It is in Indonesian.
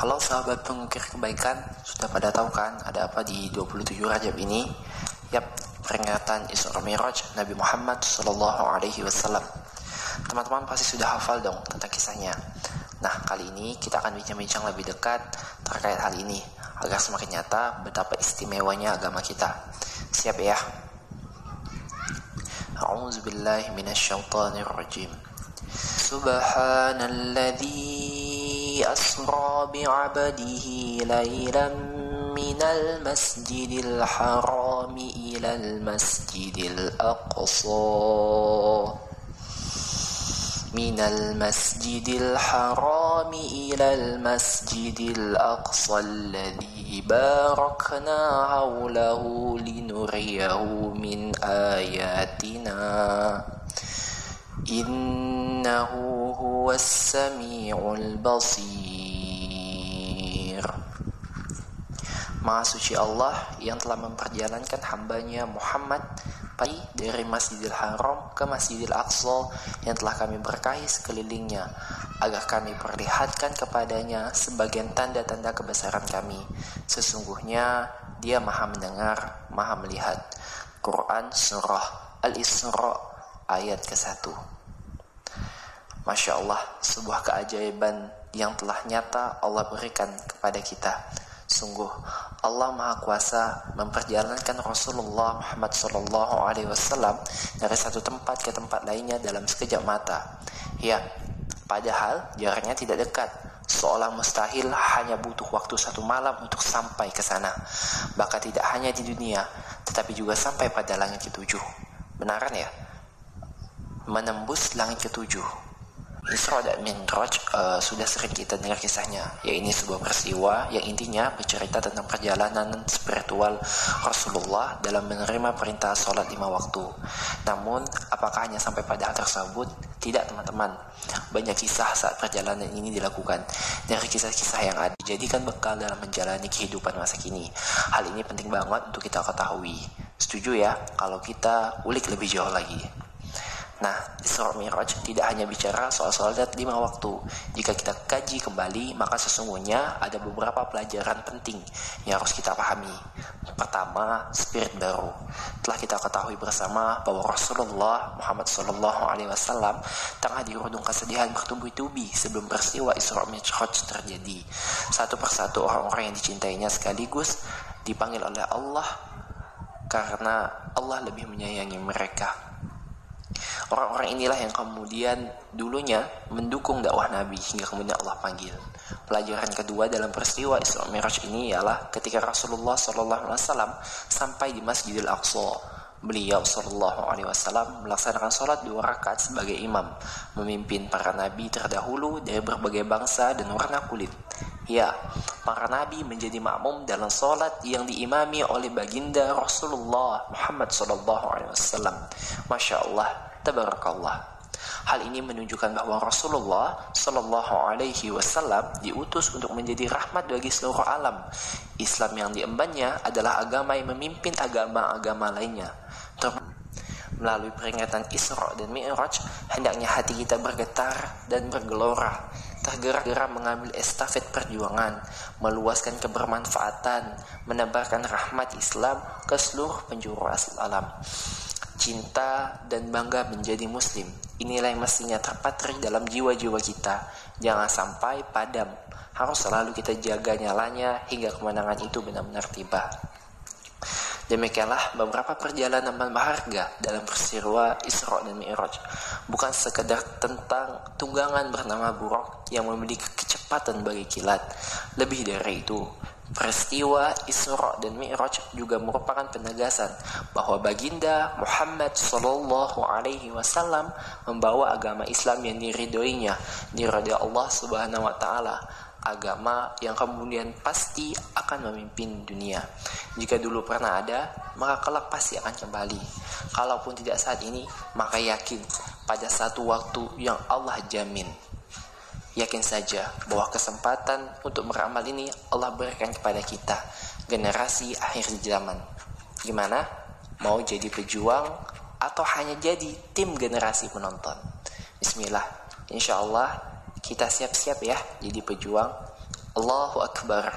Halo sahabat pengukir kebaikan, sudah pada tahu kan ada apa di 27 Rajab ini? Yap, peringatan Isra Miraj Nabi Muhammad Sallallahu Alaihi Wasallam. Teman-teman pasti sudah hafal dong tentang kisahnya. Nah, kali ini kita akan bincang-bincang lebih dekat terkait hal ini agar semakin nyata betapa istimewanya agama kita. Siap ya? A'udzubillahi minasyaitonirrajim. Subhanalladzi أسرى بعبده ليلا من المسجد الحرام إلى المسجد الأقصى. من المسجد الحرام إلى المسجد الأقصى الذي باركنا حوله لنريه من آياتنا. إنه هو السميع البصير Maha suci Allah yang telah memperjalankan hambanya Muhammad pagi dari Masjidil Haram ke Masjidil Aqsa yang telah kami berkahi sekelilingnya agar kami perlihatkan kepadanya sebagian tanda-tanda kebesaran kami. Sesungguhnya dia maha mendengar, maha melihat. Quran Surah Al-Isra ayat ke-1 Masya Allah, sebuah keajaiban yang telah nyata Allah berikan kepada kita. Sungguh Allah Maha Kuasa memperjalankan Rasulullah Muhammad Wasallam dari satu tempat ke tempat lainnya dalam sekejap mata. Ya, padahal jaraknya tidak dekat, seolah mustahil hanya butuh waktu satu malam untuk sampai ke sana. Bahkan tidak hanya di dunia, tetapi juga sampai pada langit ketujuh. Benaran ya? Menembus langit ketujuh Isra dan Mi'raj uh, sudah sering kita dengar kisahnya. Ya ini sebuah peristiwa yang intinya bercerita tentang perjalanan spiritual Rasulullah dalam menerima perintah sholat lima waktu. Namun, apakah hanya sampai pada hal tersebut? Tidak teman-teman. Banyak kisah saat perjalanan ini dilakukan. Dari kisah-kisah yang ada, jadikan bekal dalam menjalani kehidupan masa kini. Hal ini penting banget untuk kita ketahui. Setuju ya kalau kita ulik lebih jauh lagi. Nah, Isra Mi'raj tidak hanya bicara soal sholat lima waktu. Jika kita kaji kembali, maka sesungguhnya ada beberapa pelajaran penting yang harus kita pahami. Pertama, spirit baru. Telah kita ketahui bersama bahwa Rasulullah Muhammad SAW tengah dirundung kesedihan bertubi-tubi sebelum peristiwa Isra Mi'raj terjadi. Satu persatu orang-orang yang dicintainya sekaligus dipanggil oleh Allah karena Allah lebih menyayangi mereka. Orang-orang inilah yang kemudian dulunya mendukung dakwah Nabi hingga kemudian Allah panggil. Pelajaran kedua dalam peristiwa Isra Mi'raj ini ialah ketika Rasulullah SAW sampai di Masjidil Aqsa. Beliau Shallallahu Alaihi Wasallam melaksanakan sholat dua rakaat sebagai imam, memimpin para nabi terdahulu dari berbagai bangsa dan warna kulit. Ya, para nabi menjadi makmum dalam sholat yang diimami oleh baginda Rasulullah Muhammad Shallallahu Alaihi Wasallam. Masya Allah, Tabarakallah. Hal ini menunjukkan bahwa Rasulullah Shallallahu Alaihi Wasallam diutus untuk menjadi rahmat bagi seluruh alam. Islam yang diembannya adalah agama yang memimpin agama-agama lainnya. Melalui peringatan Isra dan Mi'raj, hendaknya hati kita bergetar dan bergelora, tergerak-gerak mengambil estafet perjuangan, meluaskan kebermanfaatan, menebarkan rahmat Islam ke seluruh penjuru alam cinta dan bangga menjadi muslim. Inilah yang mestinya terpatri dalam jiwa-jiwa kita. Jangan sampai padam. Harus selalu kita jaga nyalanya hingga kemenangan itu benar-benar tiba. Demikianlah beberapa perjalanan berharga dalam peristiwa Isra dan Mi'raj. Bukan sekedar tentang tunggangan bernama Buruk yang memiliki kecepatan bagi kilat. Lebih dari itu, Peristiwa Isra dan Mi'raj juga merupakan penegasan bahwa baginda Muhammad Sallallahu Alaihi Wasallam membawa agama Islam yang diridhoinya, diridhoi Allah Subhanahu Wa Taala, agama yang kemudian pasti akan memimpin dunia. Jika dulu pernah ada, maka kelak pasti akan kembali. Kalaupun tidak saat ini, maka yakin pada satu waktu yang Allah jamin Yakin saja bahwa kesempatan untuk beramal ini Allah berikan kepada kita, generasi akhir zaman. Gimana? Mau jadi pejuang atau hanya jadi tim generasi penonton? Bismillah. Insya Allah kita siap-siap ya jadi pejuang. Allahu Akbar